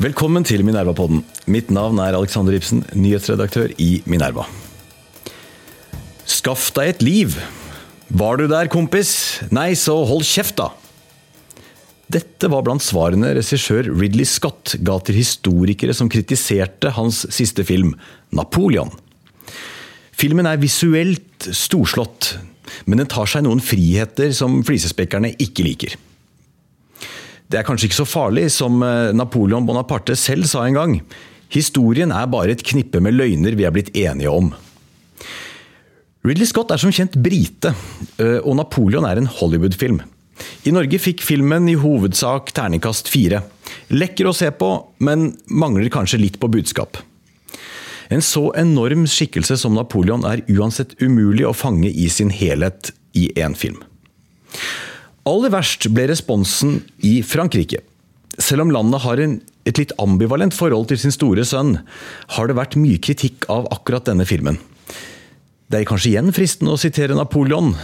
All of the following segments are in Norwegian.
Velkommen til Minerva-podden. Mitt navn er Alexander Ibsen, nyhetsredaktør i Minerva. Skaff deg et liv. Var du der, kompis? Nei, så hold kjeft, da! Dette var blant svarene regissør Ridley Scott ga til historikere som kritiserte hans siste film, Napoleon. Filmen er visuelt storslått, men den tar seg noen friheter som flisespekkerne ikke liker. Det er kanskje ikke så farlig, som Napoleon Bonaparte selv sa en gang. Historien er bare et knippe med løgner vi er blitt enige om. Ridley Scott er som kjent brite, og Napoleon er en Hollywood-film. I Norge fikk filmen i hovedsak terningkast fire. Lekker å se på, men mangler kanskje litt på budskap. En så enorm skikkelse som Napoleon er uansett umulig å fange i sin helhet i én film. Aller verst ble responsen i Frankrike. Selv om landet har en, et litt ambivalent forhold til sin store sønn, har det vært mye kritikk av akkurat denne filmen. Det er kanskje igjen fristende å sitere Napoleon.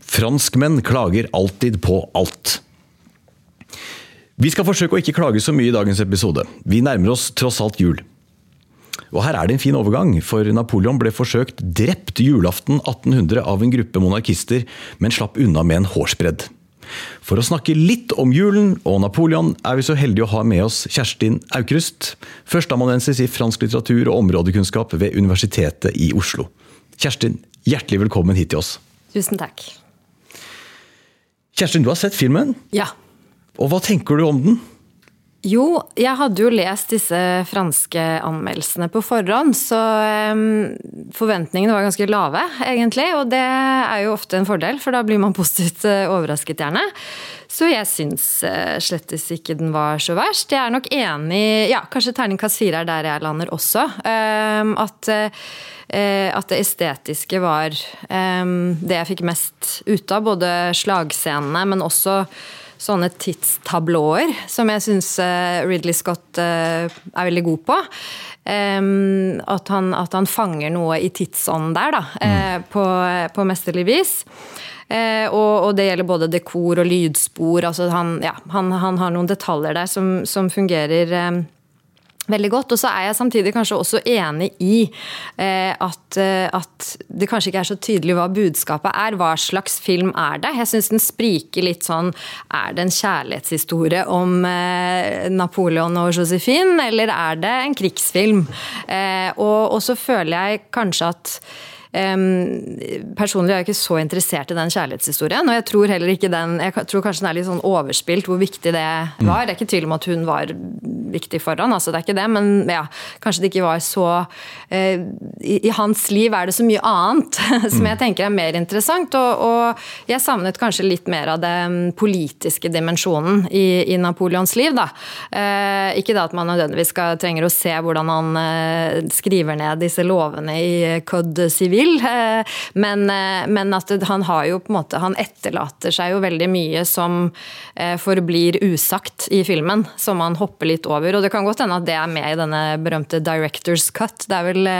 Franskmenn klager alltid på alt. Vi skal forsøke å ikke klage så mye i dagens episode. Vi nærmer oss tross alt jul. Og her er det en fin overgang, for Napoleon ble forsøkt drept julaften 1800 av en gruppe monarkister, men slapp unna med en hårsbredd. For å snakke litt om julen og Napoleon er vi så heldige å ha med oss Kjerstin Aukrust, førsteamanuensis i fransk litteratur og områdekunnskap ved Universitetet i Oslo. Kjerstin, hjertelig velkommen hit til oss. Tusen takk. Kjerstin, du har sett filmen? Ja. Og hva tenker du om den? Jo, jeg hadde jo lest disse franske anmeldelsene på forhånd, så um, forventningene var ganske lave, egentlig. Og det er jo ofte en fordel, for da blir man positivt overrasket, gjerne. Så jeg syns uh, slettes ikke den var så verst. Jeg er nok enig Ja, kanskje terningkast fire er der jeg lander også. Um, at uh, at det estetiske var um, det jeg fikk mest ut av. Både slagscenene, men også sånne tidstablåer, som jeg syns Ridley Scott er veldig god på. At han, at han fanger noe i tidsånden der, da, mm. på, på mesterlig vis. Og, og, det gjelder både dekor og lydspor. Altså han, ja, han, han har noen detaljer der som, som fungerer veldig godt. Og så er jeg samtidig kanskje også enig i eh, at, at, det kanskje ikke er så tydelig hva budskapet er. Hva slags film er det? Jeg syns den spriker litt sånn Er det en kjærlighetshistorie om eh, Napoleon og Josephine, eller er det en krigsfilm? Eh, og, og så føler jeg kanskje at personlig er jeg ikke så interessert i den kjærlighetshistorien. Og jeg tror heller ikke den Jeg tror kanskje den er litt sånn overspilt hvor viktig det var. Mm. Det er ikke tvil om at hun var viktig for han, altså det er ikke det, men ja, kanskje det ikke var så uh, i, hans liv er det så mye annet som jeg tenker er mer interessant. Og, og, jeg savnet kanskje litt mer av den politiske dimensjonen i, i Napoleons liv, da. Uh, ikke da at man nødvendigvis skal, trenger å se hvordan han uh, skriver ned disse lovene i Code Civil vil. Eh, men, eh, men, at han har jo på en måte Han etterlater seg jo veldig mye som eh, forblir usagt i filmen, som han hopper litt over. Og det kan godt hende at det er med i denne berømte director's cut. Det er vel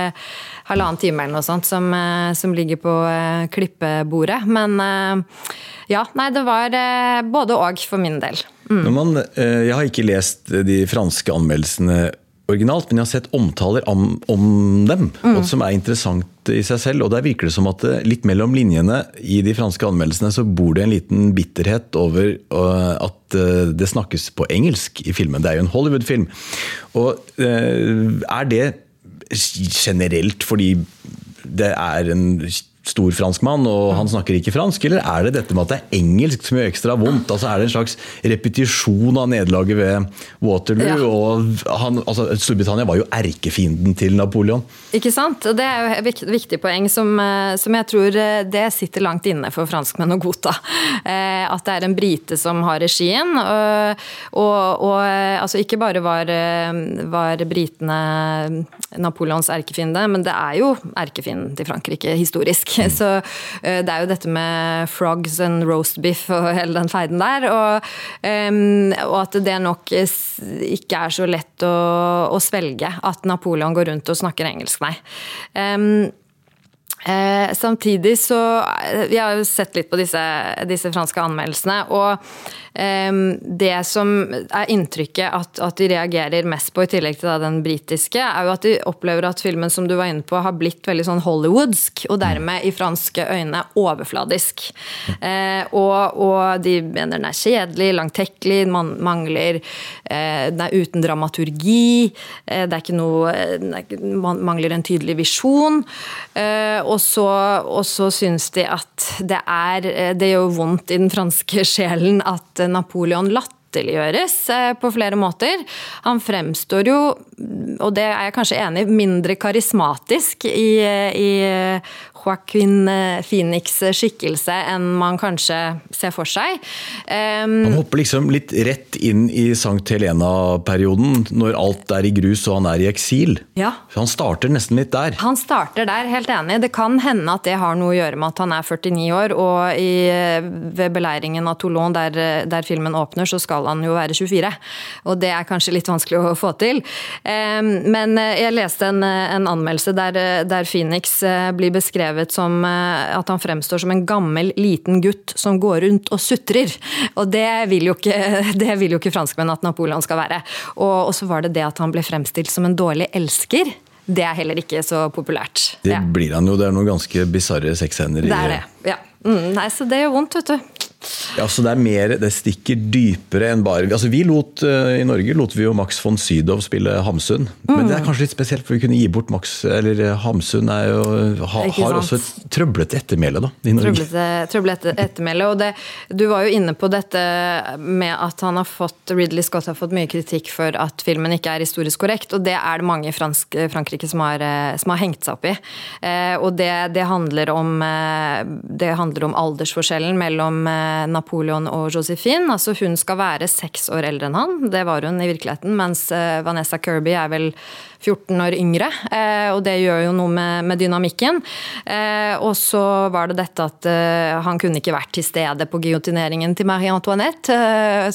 halvannen time eller noe sånt som, som ligger på klippebordet. Men ja, nei, det var både og for min del. Mm. Man, jeg har ikke lest de franske anmeldelsene originalt, men jeg har sett omtaler om, om dem, mm. som er interessant i seg selv. og Der virker det som at det, litt mellom linjene i de franske anmeldelsene så bor det en liten bitterhet over uh, at uh, det snakkes på engelsk i filmen. Det er jo en Hollywood-film. Og Er det generelt fordi det er en stor franskmann, og han snakker ikke fransk? Eller er det dette med at det er engelsk som gjør ekstra vondt? Altså Er det en slags repetisjon av nederlaget ved Waterloo? Ja. og han, altså Storbritannia var jo erkefienden til Napoleon. Ikke sant? Og det er jo et viktig, poeng som, eh, som jeg tror eh, det sitter langt inne for franskmenn å godta. Eh, At det er en brite som har regien. Og, og, og altså ikke bare var, var britene Napoleons erkefiende, men det er jo erkefienden til Frankrike historisk. Så eh, det er jo dette med frogs and roast beef og hele den feiden der. Og, um, og at det nok ikke er så lett å, å svelge at Napoleon går rundt og snakker engelsk, nei. Em, Eh, samtidig så eh, Vi har jo sett litt på disse, disse franske anmeldelsene. Og eh, det som er inntrykket at, at de reagerer mest på, i tillegg til da, den britiske, er jo at de opplever at filmen som du var inne på, har blitt veldig sånn hollywoodsk. Og dermed i franske øyne overfladisk. Eh, og, og de mener den er kjedelig, langtekkelig, man mangler eh, Den er uten dramaturgi. Eh, det er ikke noe Man mangler en tydelig visjon. Eh, og så, og så syns de at det er eh, Det gjør vondt i den franske sjelen at eh, Napoleon eh, på flere måter. Han fremstår jo, og det er jeg kanskje enig i, mindre karismatisk i, i Joaquin eh, Phoenix' skikkelse enn man kanskje ser for seg. Um, Han hopper liksom litt rett inn i Sankt Helena-perioden, når alt er i grus og han er i eksil. Ja. Så han starter nesten litt der. Han starter der, helt enig. Det kan hende at det har noe å gjøre med at han er 49 år, og i, ved beleiringen av Toulon, der, der filmen åpner, så skal han jo være 24. Og det er kanskje litt vanskelig å få til. Um, Men jeg leste en, en anmeldelse der, der Phoenix eh, blir beskrevet som eh, at han fremstår som en gammel, liten gutt som går rundt og sutrer. Og det vil jo ikke, det vil jo ikke franskmenn at Napoleon skal være. Og, og så var det det at han ble fremstilt som en dårlig elsker. Det er heller ikke så populært. Det blir han jo. Det er noen ganske bisarre sexscener. Det er det. Ja. Mm, nei, så det gjør vondt, vet du. Ja, så det er mer, det stikker dypere enn bare altså Vi lot, eh, I Norge lot vi jo Max von Sydow spille Hamsun. Men det er kanskje litt spesielt, for vi kunne gi bort Max Eller eh, Hamsun er jo, ha, har også et trøblete ettermæle, da. I Norge. Trøblete, trøblete ettermæle. Og det, du var jo inne på dette med at han har fått, Ridley Scott har fått mye kritikk for at filmen ikke er historisk korrekt, og det er det mange i fransk, Frankrike som har, eh, som har hengt seg opp i. Eh, og det, det, handler om, eh, det handler om aldersforskjellen mellom eh, Napoleon og Josephine. Altså hun skal være seks år eldre enn han, det var hun i virkeligheten, mens eh, Vanessa Kirby er vel 14 år yngre, eh, og det gjør jo noe med, dynamikken. Eh, og så var det dette at han kunne ikke vært til stede på giotineringen til Marie Antoinette,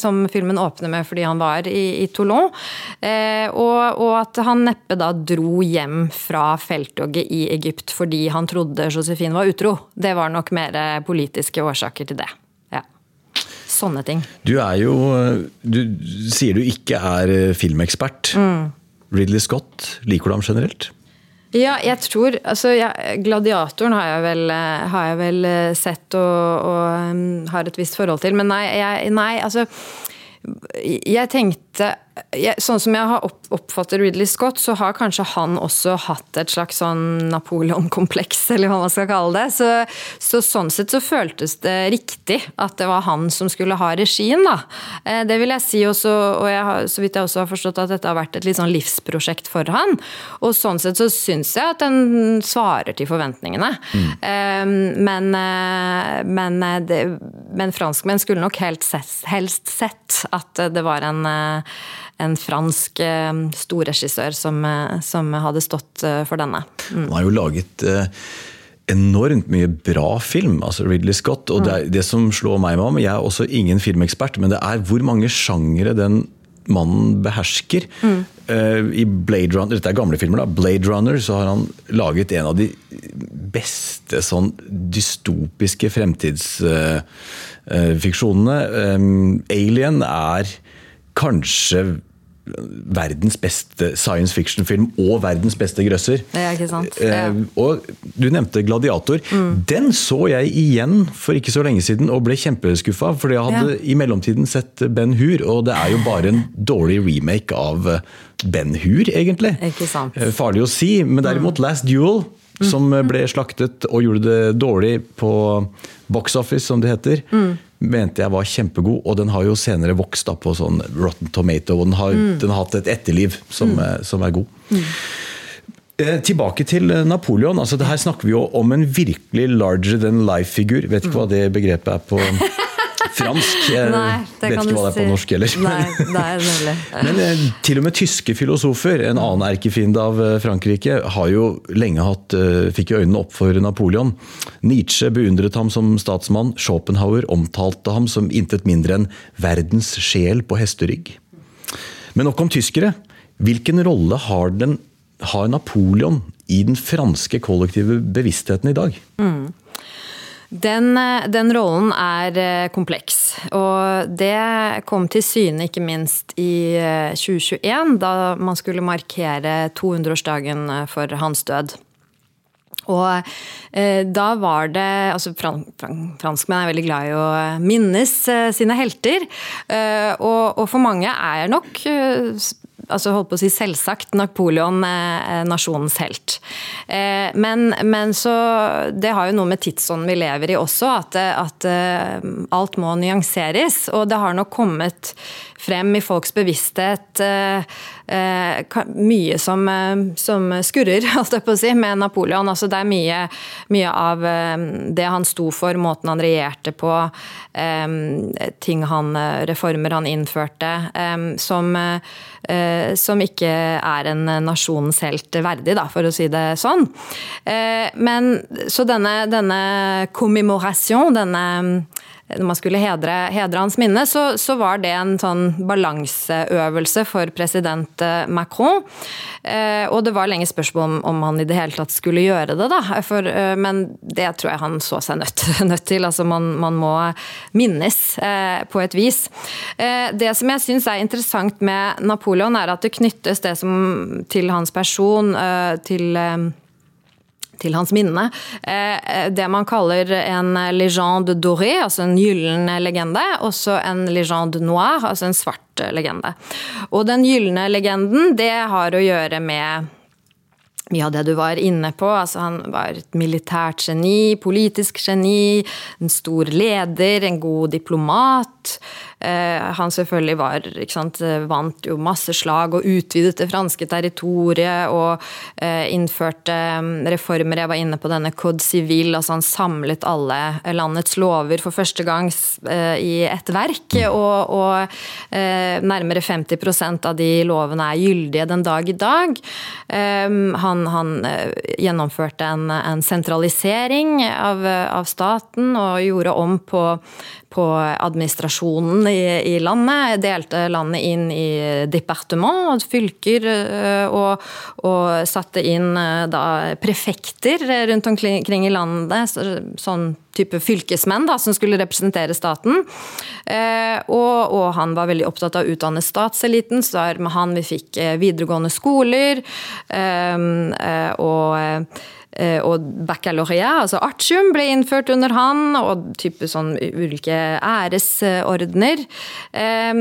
som filmen åpner med fordi han var i, Toulon. Og, at han neppe da dro hjem fra felttoget i Egypt fordi han trodde Josephine var utro. Det var nok mer politiske årsaker til det. Sånne ting. Du er jo Du sier du ikke er eh, filmekspert. Mm. Ridley Scott, liker du ham generelt? Ja, jeg tror altså, ja, Gladiatoren har jeg vel, eh, har jeg vel eh, sett og, og har et visst forhold til. Men nei, jeg, nei altså Jeg tenkte jeg, Sånn som jeg har opp, oppfatter Ridley Scott, så har kanskje han også hatt et slags sånn Napoleon-kompleks, eller hva man skal kalle det. Så, så sånn sett så føltes det riktig at det var han som skulle ha regien, da. Eh, Det vil jeg si også, og jeg så vidt jeg også har forstått at dette har vært et litt sånn livsprosjekt for han. Og sånn sett så syns jeg at den svarer til forventningene. Eh, Men, eh, men, eh, det, men franskmenn skulle nok helst, helst sett at det var en en fransk eh, storregissør som, eh, som hadde stått eh, for denne. Han har jo laget enormt mye bra film, altså Ridley Scott. Og det, er, det som slår meg med ham, jeg er også ingen filmekspert, men det er hvor mange sjangere den mannen behersker. Mm. I Blade Runner, dette er gamle filmer, da. Blade Runner så har han laget en av de beste sånn dystopiske fremtidsfiksjonene. Alien er kanskje verdens beste science fiction-film og verdens beste grøsser. Ja, ikke sant? Ja. Eh, og du nevnte 'Gladiator'. Den så jeg igjen for ikke så lenge siden og ble kjempeskuffa. For jeg hadde i mellomtiden sett Ben Hur, og det er jo bare en dårlig remake av eh, Ben Hur, egentlig. Ikke sant. Eh, Farlig å si, men derimot Last Duel som ble slaktet og gjorde det dårlig på box office, som det heter. Mente jeg var kjempegod, og den har jo senere vokst da på sånn Rotten Tomato. Og den har, den har hatt et etterliv som, eh, som er god. Eh, Tilbake til Napoleon. altså det Her snakker vi jo om en virkelig larger than life-figur. Vet ikke hva det begrepet er på fransk. Jeg Nei, det vet kan ikke hva det er på si. norsk heller. Nei, det er nemlig. Men eh, til og med tyske filosofer, en annen erkefiende av eh, Frankrike, har jo lenge hatt, eh, fikk jo øynene opp for Napoleon. Nietzsche beundret ham som statsmann. Schopenhauer omtalte ham som intet mindre enn verdens sjel på hesterygg. Men nok om tyskere. Hvilken rolle har, den, har Napoleon i den franske kollektive bevisstheten i dag? Den, eh, den rollen er eh, kompleks, og det kom til syne ikke minst i eh, 2021, da man skulle markere 200-årsdagen for hans død. Og eh, da var det altså fran, fran, Franskmenn er veldig glad i å minnes eh, sine helter. Eh, og, og for mange er nok eh, altså holdt på å si selvsagt Napoleon eh, nasjonens helt. Eh, men, men så Det har jo noe med tidsånden vi lever i også, at, eh, at alt må nyanseres. Og det har nok kommet frem i folks bevissthet mye som, som skurrer, holdt jeg på å si, med Napoleon. Altså det er mye, mye av det han sto for, måten han regjerte på, ting han, reformer han innførte, som, som ikke er en nasjonens helt verdig, da, for å si det sånn. Eh, Men så denne, denne commemoration, denne når man skulle hedre, hedre hans minne, så, så var det en sånn balanseøvelse for president eh, Macron. Eh, og det var lenge spørsmål om, om han i det hele tatt skulle gjøre det, da. For, eh, men det tror jeg han så seg nødt, nødt til. Altså man, man må minnes på et vis. Det som jeg syns er interessant med Napoleon, er at det knyttes det som til hans person, til til hans minne. Eh, Det man kaller en legende doré, altså en gyllen legende, også en legende noir, altså en svart legende. Og den gylne legenden, det har å gjøre med mye av det du var inne på. Altså, han var et militært geni, politisk geni, en stor leder, en god diplomat. Eh, han selvfølgelig var, sant, vant jo masse slag og utvidet det franske territoriet og eh, innførte mm, reformer. Jeg var inne på denne Code Civil, altså han samlet alle landets lover for første gang eh, i et verk. Og, og eh, nærmere 50% av de lovene er gyldige den dag i dag. Eh, han, han eh, gjennomførte en, en sentralisering av, av staten og gjorde om på, på administrasjonen i, i landet. Delte landet inn i departement, fylker, eh, og, og satte inn eh, da prefekter rundt omkring i landet. så- Sånn type fylkesmenn da, som skulle representere staten. Eh, og, og han var veldig opptatt av å utdanne statseliten, så det med han vi fikk eh, videregående skoler. eh, og og baccalaureat, altså artium, ble innført under han, og type sånn ulike æresordner. Eh,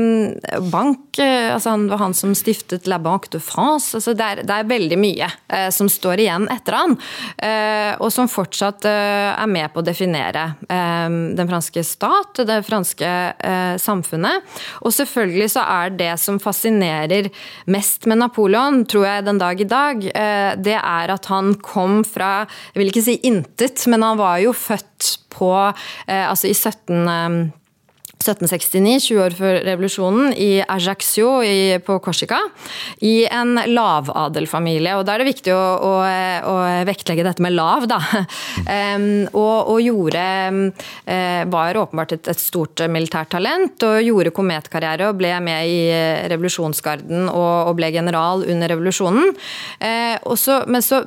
Bank, eh, altså han var han som stiftet La Banque de France. altså Det er, det er veldig mye eh, som står igjen etter han, eh, og som fortsatt eh, er med på å definere eh, den franske stat, det franske eh, samfunnet. Og selvfølgelig så er det som fascinerer mest med Napoleon, tror jeg den dag i dag, eh, det er at han kom fra, jeg vil ikke si intet, men han var jo født på, eh, altså i 17... eh, 1769, 20 år før revolusjonen, i Ajaccio i, på Korsika. I en lavadelfamilie. Og da er det viktig å, å, å vektlegge dette med lav, da. Um, og, og gjorde um, Var åpenbart et, et stort militært talent, og gjorde kometkarriere og ble med i revolusjonsgarden og, og ble general under revolusjonen. Uh, og så, men så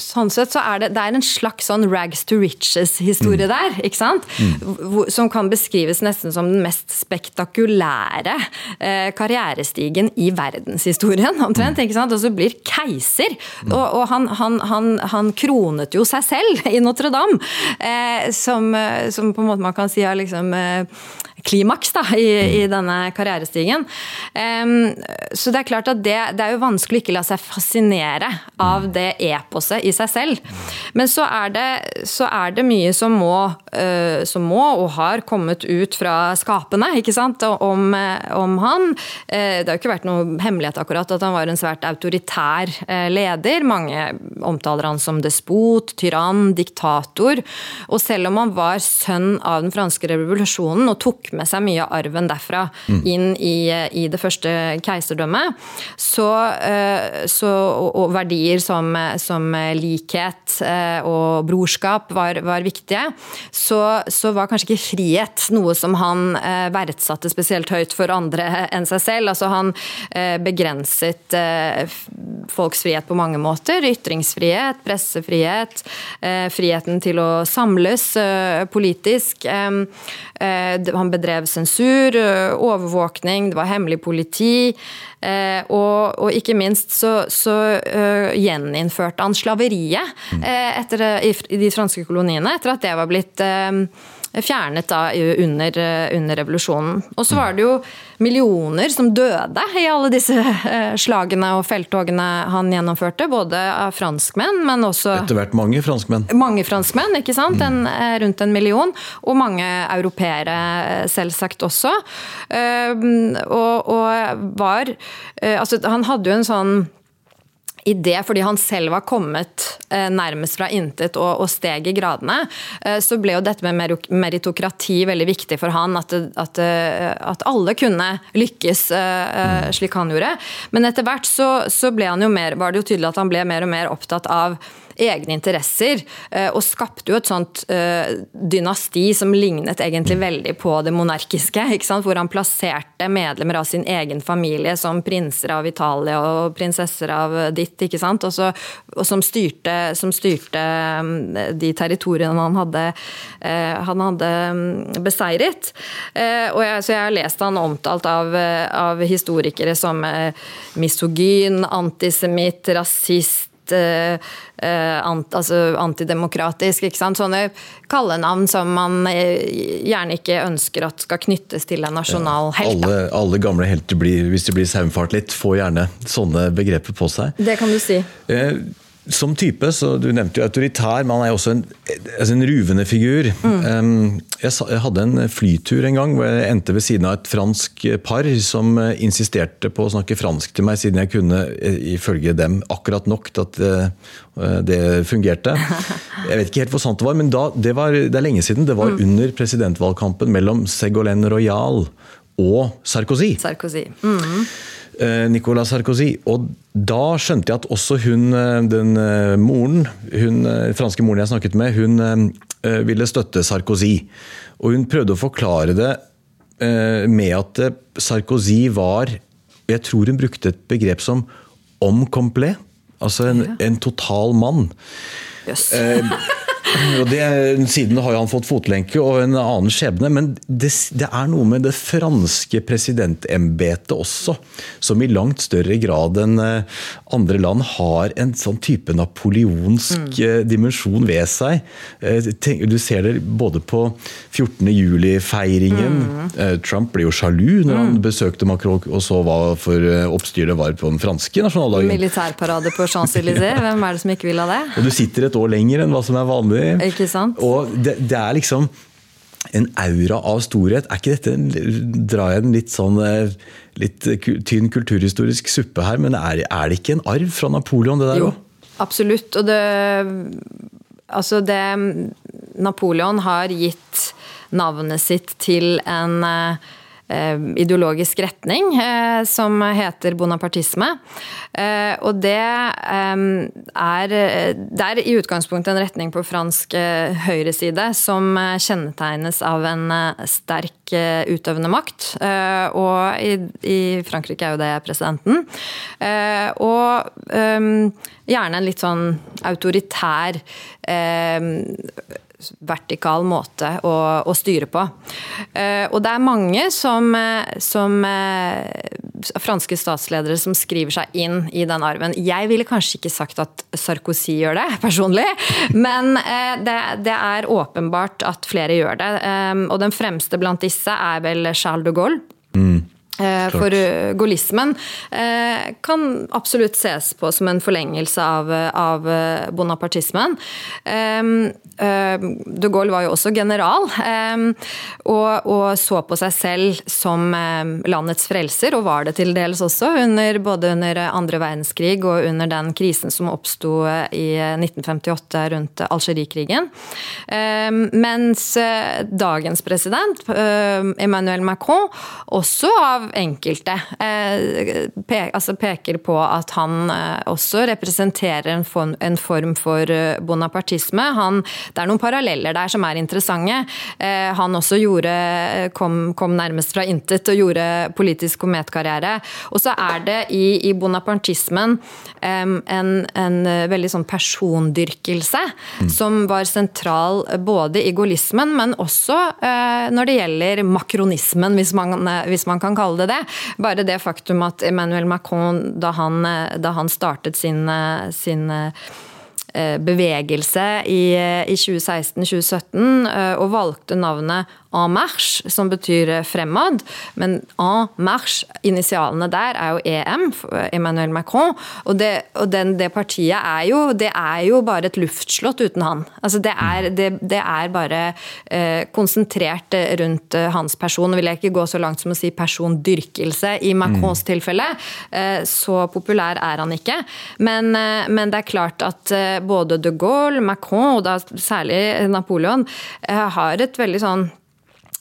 sånn sett så er det, det er en slags sånn rags to riches-historie der, ikke sant? Mm. som kan beskrives nesten som den mest spektakulære eh, karrierestigen i verdenshistorien, omtrent. ikke sant? Og så blir keiser. Og, og han, han, han, han kronet jo seg selv i Notre-Dame, eh, som, eh, som på en måte man kan si er liksom klimaks da, i, i, denne karrierestigen. så det er klart at det, det, er jo vanskelig å ikke la seg fascinere av det eposet i seg selv. Men så er det, så er det mye som må, uh, som må, og har kommet ut fra skapene ikke sant, om, om han. Uh, det har jo ikke vært noe hemmelighet akkurat at han var en svært autoritær uh, leder. Mange omtaler han som despot, tyrann, diktator. Og selv om han var sønn av den franske revolusjonen og tok med seg mye av arven derfra mm. inn i, i, det første keiserdømmet, så, eh, så og, verdier som, som likhet eh, og brorskap var, var viktige, så, så, var kanskje ikke frihet noe som han eh, verdsatte spesielt høyt for andre enn seg selv. Altså han begrenset folks frihet på mange måter. Ytringsfrihet, pressefrihet, friheten til å samles politisk. Han bedrev sensur, overvåkning, det var hemmelig politi. Og, og ikke minst så, så gjeninnførte han slaveriet etter, i de franske koloniene, etter at det var blitt fjernet da under, under, revolusjonen. Og så var det jo millioner som døde i alle disse eh, slagene og felttogene han gjennomførte. Både av franskmenn, men også Etter hvert mange franskmenn. Mange franskmenn, ikke sant. En, eh, rundt en million. Og mange europeere, eh, selvsagt også. Og, og var Altså, han hadde jo en sånn i det, fordi han selv var kommet eh, nærmest fra intet og, og steg i gradene, eh, så ble jo dette med meritokrati veldig viktig for han. At, at, eh, at alle kunne lykkes slik han gjorde. Men etter hvert så, så ble han jo mer, var det jo tydelig at han ble mer og mer opptatt av egne interesser, eh, og skapte jo et sånt eh, dynasti som lignet egentlig veldig på det monarkiske. hvor han plasserte medlemmer av sin egen familie som prinser av Italia og prinsesser av ditt, ikke sant? Og, så, og som, styrte, som, styrte, mm, de territoriene han hadde, eh, han hadde mm, beseiret. Og jeg, så jeg har lest han omtalt av, av historikere som misogyn, antisemitt, rasist, uh, ant, altså antidemokratisk. ikke sant? Sånne kallenavn som man eh, gjerne ikke ønsker at skal knyttes til en nasjonal ja. Alle, alle, gamle helter, blir, hvis de blir saumfart litt, får gjerne sånne begreper på seg. Det kan du si. Uh, som type, så Du nevnte jo autoritær, men han er jo også en, altså en ruvende figur. Mm. Jeg, hadde en flytur en gang hvor jeg endte ved siden av et fransk par som eh, insisterte på å snakke fransk til meg, siden jeg kunne, eh, ifølge dem, akkurat nok til at eh, det fungerte. Jeg vet ikke helt hvor sant det var, men da, det, var, det er lenge siden. Det var mm. under presidentvalgkampen mellom Ségolène Royal og Sarkozy. Sarkozy. Mm. Eh, Nicolas Sarkozy. Og da skjønte jeg at også hun, eh, den eh, moren, hun franske moren jeg snakket med, hun ville støtte Sarkozy. Og hun prøvde å forklare det med at Sarkozy var Jeg tror hun brukte et begrep som om complet. Altså en, en total mann. Yes. Og det, Siden har han fått fotlenke og en annen skjebne, men det, det er noe med det franske presidentembetet også, som i langt større grad enn eh, andre land har en sånn type napoleonsk mm. dimensjon ved seg. Eh, du ser det både på 14. juli-feiringen. Mm. Trump ble jo sjalu når mm. han besøkte Macron og så hva for oppstyr det var på den franske nasjonaldagen. Militærparade på Champs-Élysées, hvem er det som ikke vil ha det? Og du sitter et år lenger enn hva som er vanlig ikke sant? Og det, det, er liksom en aura av storhet. Er ikke dette Drar jeg en litt sånn eh, litt tynn kulturhistorisk suppe her, men er, er det ikke en arv fra Napoleon, det der òg? Absolutt. Og det Altså, det Napoleon har gitt navnet sitt til en Eh, ideologisk retning eh, som heter bonapartisme. Eh, og det er, det er i utgangspunktet en retning på fransk høyreside som kjennetegnes av en sterk utøvende makt. Og i, i Frankrike er jo det presidenten. Og gjerne en litt sånn autoritær vertikal måte å, å styre på. Uh, og det er mange som, som uh, franske statsledere som skriver seg inn i den arven. Jeg ville kanskje ikke sagt at Sarkozy gjør det, personlig, men det, det, er åpenbart at flere gjør det. Og den fremste blant disse er vel Charles de Gaulle. Eh, for eh, gaullismen eh, kan absolutt ses på som en forlengelse av, av bonapartismen. De Gaulle var jo også general, og, og, så på seg selv som landets frelser, og var det til dels også, under, både under andre verdenskrig og under den krisen som oppsto i 1958 rundt Algerie-krigen. Mens dagens president, Emmanuel Macron, også av av enkelte eh, pe altså peker på at han eh, også representerer en form, en form for eh, bonapartisme. Han, det er noen paralleller der som er interessante. Han også gjorde, kom, kom nærmest fra intet og gjorde politisk kometkarriere. Og så er det i, i bonapartismen en, en, veldig sånn persondyrkelse mm. som var sentral både i gaullismen, men også når det gjelder makronismen, hvis man, hvis man kan kalle kalle det det. Bare det faktum at Emmanuel Macron, da han, da han startet sin, sin eh, bevegelse i, i 2016-2017 eh, og valgte navnet En Marche, som betyr fremad. Men En Marche, initialene der, er jo EM, Emmanuel Macron. Og, det, og den, det partiet er jo, det er jo bare et luftslott uten han. Altså det, er, det, det er bare eh, konsentrert rundt eh, hans person. Vil jeg ikke gå så langt som å si persondyrkelse i Macrons mm. tilfelle. Eh, så populær er han ikke. Men, eh, men, det er klart at eh, både de Gaulle, Macron og da særlig Napoleon eh, har et veldig sånn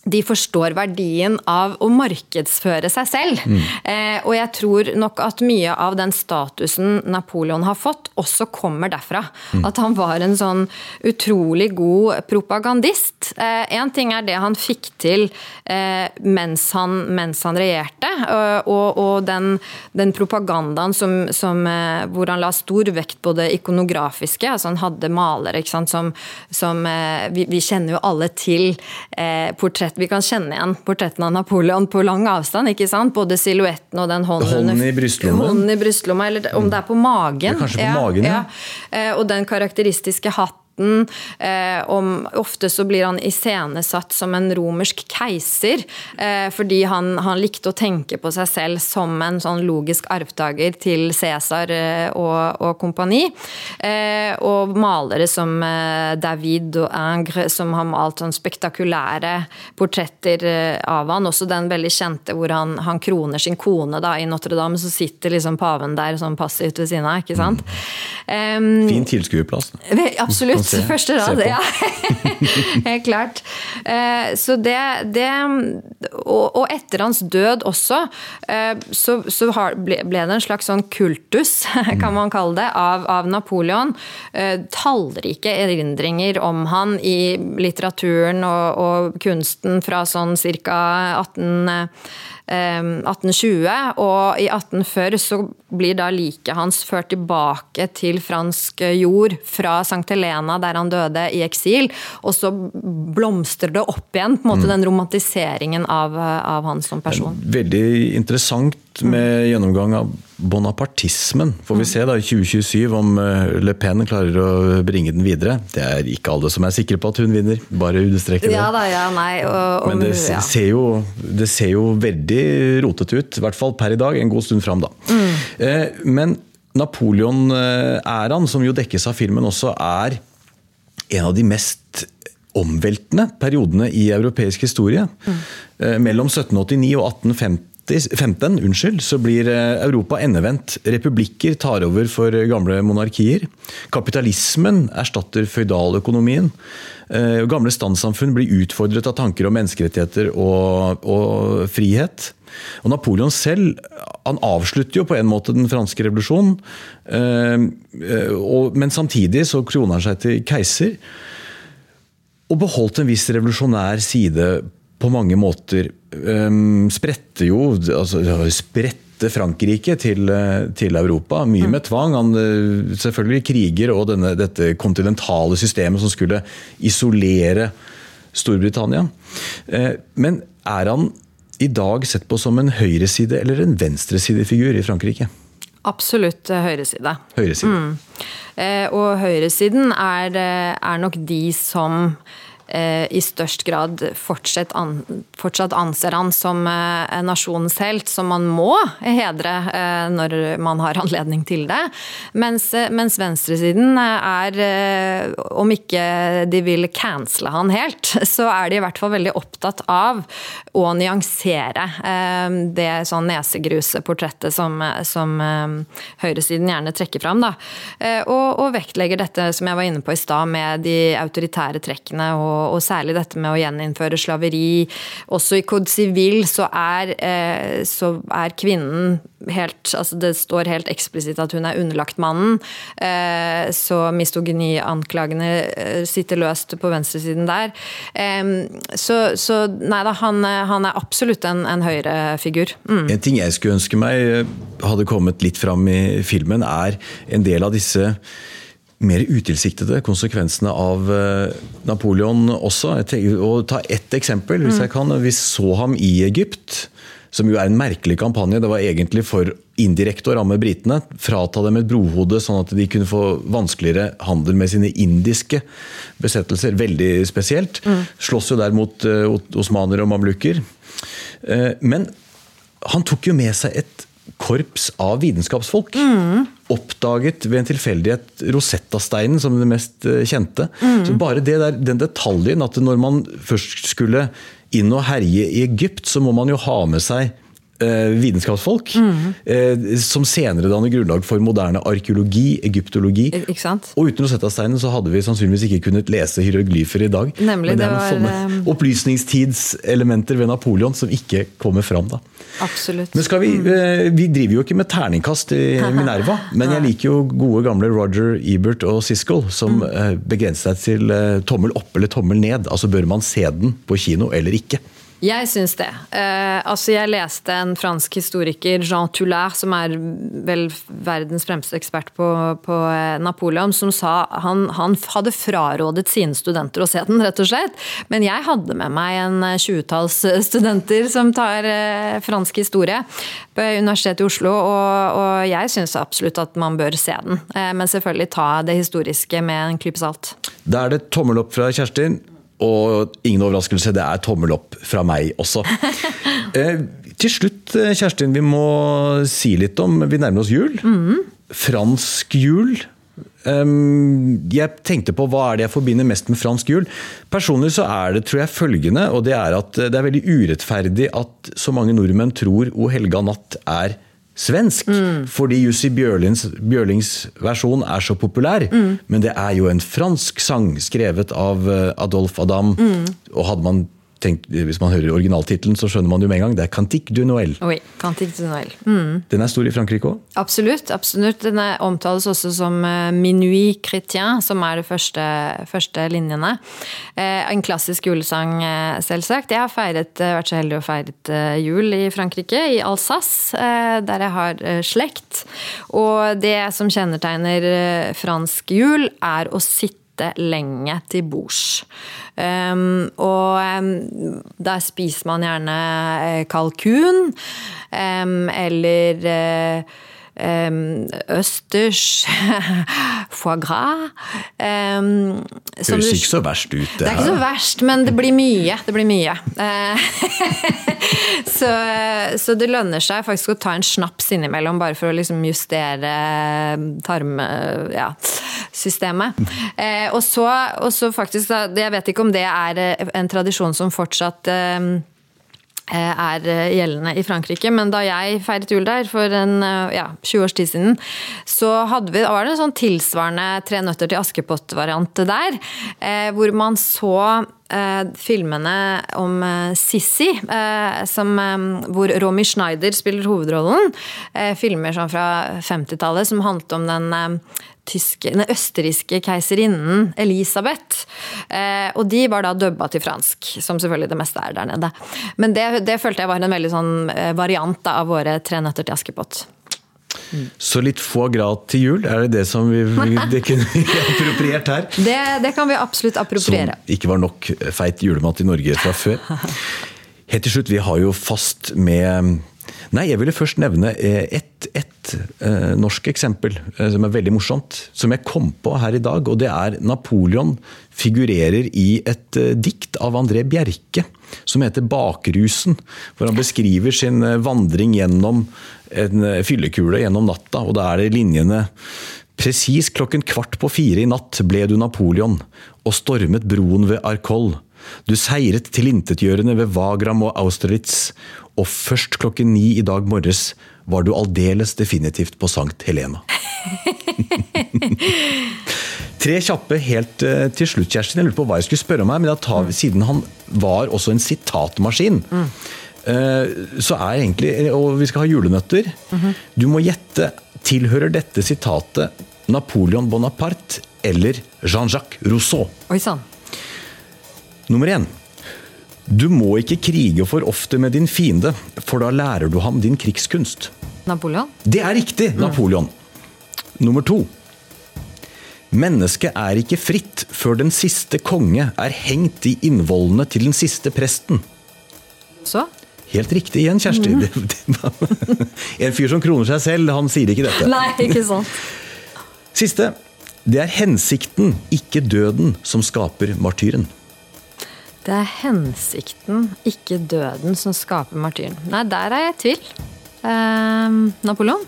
de forstår verdien av å markedsføre seg selv. Mm. Eh, og jeg tror nok at mye av den statusen Napoleon har fått, også kommer derfra. Mm. At han var en sånn utrolig god propagandist. Én eh, ting er det han fikk til eh, mens, han, mens, han, regjerte, og, og den, den, propagandaen som, som, eh, hvor han la stor vekt på det ikonografiske. altså Han hadde malere som, som eh, vi, vi, kjenner jo alle til eh, portrett portrett vi kan kjenne igjen portrettene av Napoleon på lang avstand. ikke sant? Både silhuetten og den hånden, hånden i brystlomma. Hånden i brystlomma, Eller om det er på magen. Det er kanskje på ja, magen, ja. ja. Eh, og den karakteristiske hatten Midten. Eh, om, ofte så blir han iscenesatt som en romersk keiser, eh, fordi han, han, likte å tenke på seg selv som en sånn logisk arvtaker til Cæsar eh, og, og, kompani. Eh, og malere som eh, David og Ingres, som har malt sånn spektakulære portretter eh, av han. Også den veldig kjente hvor han, han kroner sin kone da, i Notre-Dame, så sitter liksom paven der sånn passivt ved siden av. ikke sant? Mm. Um, fin tilskuerplass. Absolutt se, første rad, ja. Helt klart. Uh, så det, det og, og, etter hans død også, uh, så, så ble, det en slags sånn kultus, kan man kalle det, av, av Napoleon. Uh, tallrike erindringer om han i litteraturen og, og kunsten fra sånn ca. 18 1820, ehm, og i 1840 så blir da liket hans ført tilbake til fransk jord fra St. Helena, der han døde i eksil. Og så blomstrer det opp igjen, på en måte, mm. den romantiseringen av, av han som person. Veldig interessant med gjennomgang av bonapartismen. Får vi se da i 2027 om eh, Le Pen klarer å bringe den videre. Det er ikke alle som er sikre på at hun vinner, bare understreke det. Ja da, ja, nei. Og, Men det, ja. ser jo, det, ser jo, veldig rotete ut, i hvert fall per i dag, en god stund fram da. Mm. Eh, men Napoleon-æraen, som jo dekkes av filmen også, er en av de mest omveltende periodene i europeisk historie. Mm. Mellom 1789 og 1850 15 unnskyld, så blir eh, Europa endevendt. Republikker tar over for gamle monarkier. Kapitalismen erstatter føydaløkonomien. Eh, gamle standsamfunn blir utfordret av tanker om menneskerettigheter og, og frihet. Og Napoleon selv han avslutter jo på en måte den franske revolusjonen, eh, men samtidig så kroner han seg til keiser. Og beholdt en viss revolusjonær side på mange måter um, spredte jo altså, spredte Frankrike til, eh, til Europa, mye med tvang. Han eh, selvfølgelig kriger og denne, dette kontinentale systemet som skulle isolere Storbritannia. Eh, men er han i dag sett på som en høyreside- eller en venstresidefigur i Frankrike? Absolutt høyreside. Høyreside. Mm. Og høyresiden er, er nok de som i størst grad fortsatt anser han som eh, nasjonens helt, som man må hedre eh, når man har anledning til det. Mens, mens venstresiden er, om ikke de vil cancele han helt, så er de i hvert fall veldig opptatt av å nyansere det sånn nesegruseportrettet som, som høyresiden gjerne trekker fram. Da. Og, og vektlegger dette som jeg var inne på i stad, med de autoritære trekkene og og, særlig dette med å gjeninnføre slaveri. Også i Code Civil så er, eh, så er kvinnen helt altså Det står helt eksplisitt at hun er underlagt mannen. Eh, så misogynianklagene eh, sitter løst på venstresiden der. Så, så nei da, han, han, er absolutt en, en høyrefigur. Mm. En ting jeg skulle ønske meg hadde kommet litt fram i filmen, er en del av disse mer utilsiktede konsekvensene av eh, Napoleon også. Og ta ett eksempel, hvis jeg kan. Vi så ham i Egypt, som jo er en merkelig kampanje. Det var egentlig for indirekte å ramme britene. Frata dem et brohode, sånn at de kunne få vanskeligere handel med sine indiske besettelser. Veldig spesielt. Mm. Slåss jo der mot uh, osmanere og mamlukker. Uh, men han tok jo med seg et korps av vitenskapsfolk. Mm. Oppdaget ved en tilfeldighet Rosettasteinen som det mest eh, kjente. Mm. Så bare der, den detaljen at når man først skulle inn og herje i Egypt, så må man jo ha med seg vitenskapsfolk. Mm. Eh, som senere danner grunnlag for moderne arkeologi, egyptologi. Og uten Rosetta-steinen så hadde vi sannsynligvis ikke kunnet lese hieroglyfer i dag. Nemlig, Men det, det var sånne opplysningstidselementer ved Napoleon som ikke kommer fram. da. Absolutt. Men vi, mm. eh, vi driver jo ikke med terningkast i Minerva, men jeg liker jo gode gamle Roger Ebert og Siskel, som mm. Eh, begrenser seg til eh, tommel opp eller tommel ned. Altså bør man se den på kino eller ikke? Jeg syns det. Eh, altså jeg leste en fransk historiker, Jean Toulard, som er vel verdens fremste ekspert på, på eh, Napoleon, som sa han, han hadde frarådet sine studenter å se den, rett og slett. Men jeg hadde med meg en tjuetalls studenter som tar eh, fransk historie på Universitetet i Oslo, og, og jeg syns absolutt at man bør se den. Eh, men selvfølgelig ta det historiske med en klype salt. Da er det tommel opp fra Kjerstin. Og ingen overraskelse, det er tommel opp fra meg også. Eh, til slutt, eh, Kjerstin, vi må si litt om Vi nærmer oss jul. Mm. Fransk jul. Um, jeg tenkte på hva er det jeg forbinder mest med fransk jul. Personlig så er det tror jeg, følgende, og det er at det er veldig urettferdig at så mange nordmenn tror O helga natt er svensk. Mm. Fordi Jussi Bjørlings, Bjørlings, versjon er så populær. Mm. Men det er jo en fransk sang skrevet av eh, Adolf Adam. Mm. Og hadde man tenkt, hvis man hører originaltittelen, så skjønner man jo med en gang. Det er Cantique du Noël. Oui, Cantique du Noël. Mm. Den er stor i Frankrike òg? Absolutt. absolutt. Den omtales også som eh, Minuit chrétien, som er de første, første linjene. Eh, en klassisk julesang, eh, selvsagt. Jeg har feiret, vært så heldig å feire jul i Frankrike, i Alsace, der jeg har slekt. Og det som kjennetegner fransk jul, er å sitte sitte lenge til bords. Um, og um, der spiser man gjerne uh, kalkun, um, eller uh, østers, foie gras. Um, Høres ikke så verst ut. Det, det er ikke så verst, men det blir mye. Det blir mye. Eh, så, så, det lønner seg faktisk å ta en snaps innimellom, bare for å liksom justere tarmsystemet. Ja, eh, og, så, og så faktisk, jeg vet ikke om det er en tradisjon som fortsatt Eh, er eh, gjeldende i Frankrike. Men da jeg feiret jul der for en eh, ja, 20 års tid siden, så vi, var det en sånn tilsvarende Tre nøtter til Askepott-variant der. Hvor man så eh, filmene om eh, eh, eh, hvor Romy Schneider spiller hovedrollen. Eh, filmer sånn fra 50-tallet som handlet om den eh, tyske, den østerrikske keiserinnen Elisabeth. Eh, og de var da dubba til fransk, som selvfølgelig det meste er der nede. Men det, det følte jeg var en veldig sånn eh, variant da, av våre Tre nøtter til Askepott. Så litt få grad til jul, er det det som vi, det kunne vi appropriert her? Det, det kan vi absolutt appropriere. Som ikke var nok feit julemat i Norge fra før. Helt til slutt, vi har jo fast med Nei, jeg ville først nevne eh, eh, norsk eksempel eh, som er veldig morsomt. Som jeg kom på her i dag, og det er Napoleon figurerer i et eh, dikt av André Bjerke som heter 'Bakrusen'. Hvor han beskriver sin eh, vandring gjennom en eh, fyllekule gjennom natta, og da er det linjene Presis klokken kvart på fire i natt ble du Napoleon og stormet broen ved Arcoll. Du seiret tilintetgjørende ved Wagram og Austerlitz, og først klokken ni i dag morges var du aldeles definitivt på Sankt Helena. Tre kjappe helt eh, til slutt, Kjerstin. Jeg lurte på hva jeg skulle spørre om her, men tar vi, siden han var også en sitatmaskin, mm. så er egentlig Og vi skal ha julenøtter. Du må gjette tilhører dette sitatet Napoleon Bonaparte eller Jean-Jacques Rousseau. Oi sann. Nummer én. Du må ikke krige for ofte med din fiende, for da lærer du ham din krigskunst. Napoleon? Det er riktig, Napoleon. Nummer to. Mennesket er ikke fritt før den siste konge er hengt i innvollene til den siste presten. Så? Helt riktig igjen, Kjersti. Det, en fyr som kroner seg selv, han sier ikke dette. Nei, ikke sant. Siste. Det er hensikten, ikke døden, som skaper martyren. Det er hensikten, ikke døden, som skaper martyren. Nei, der er jeg i tvil. Eh, Napoleon?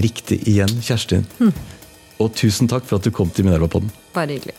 Riktig igjen, Kjerstin. Og tusen takk for at du kom til Minerva-podden. Bare hyggelig.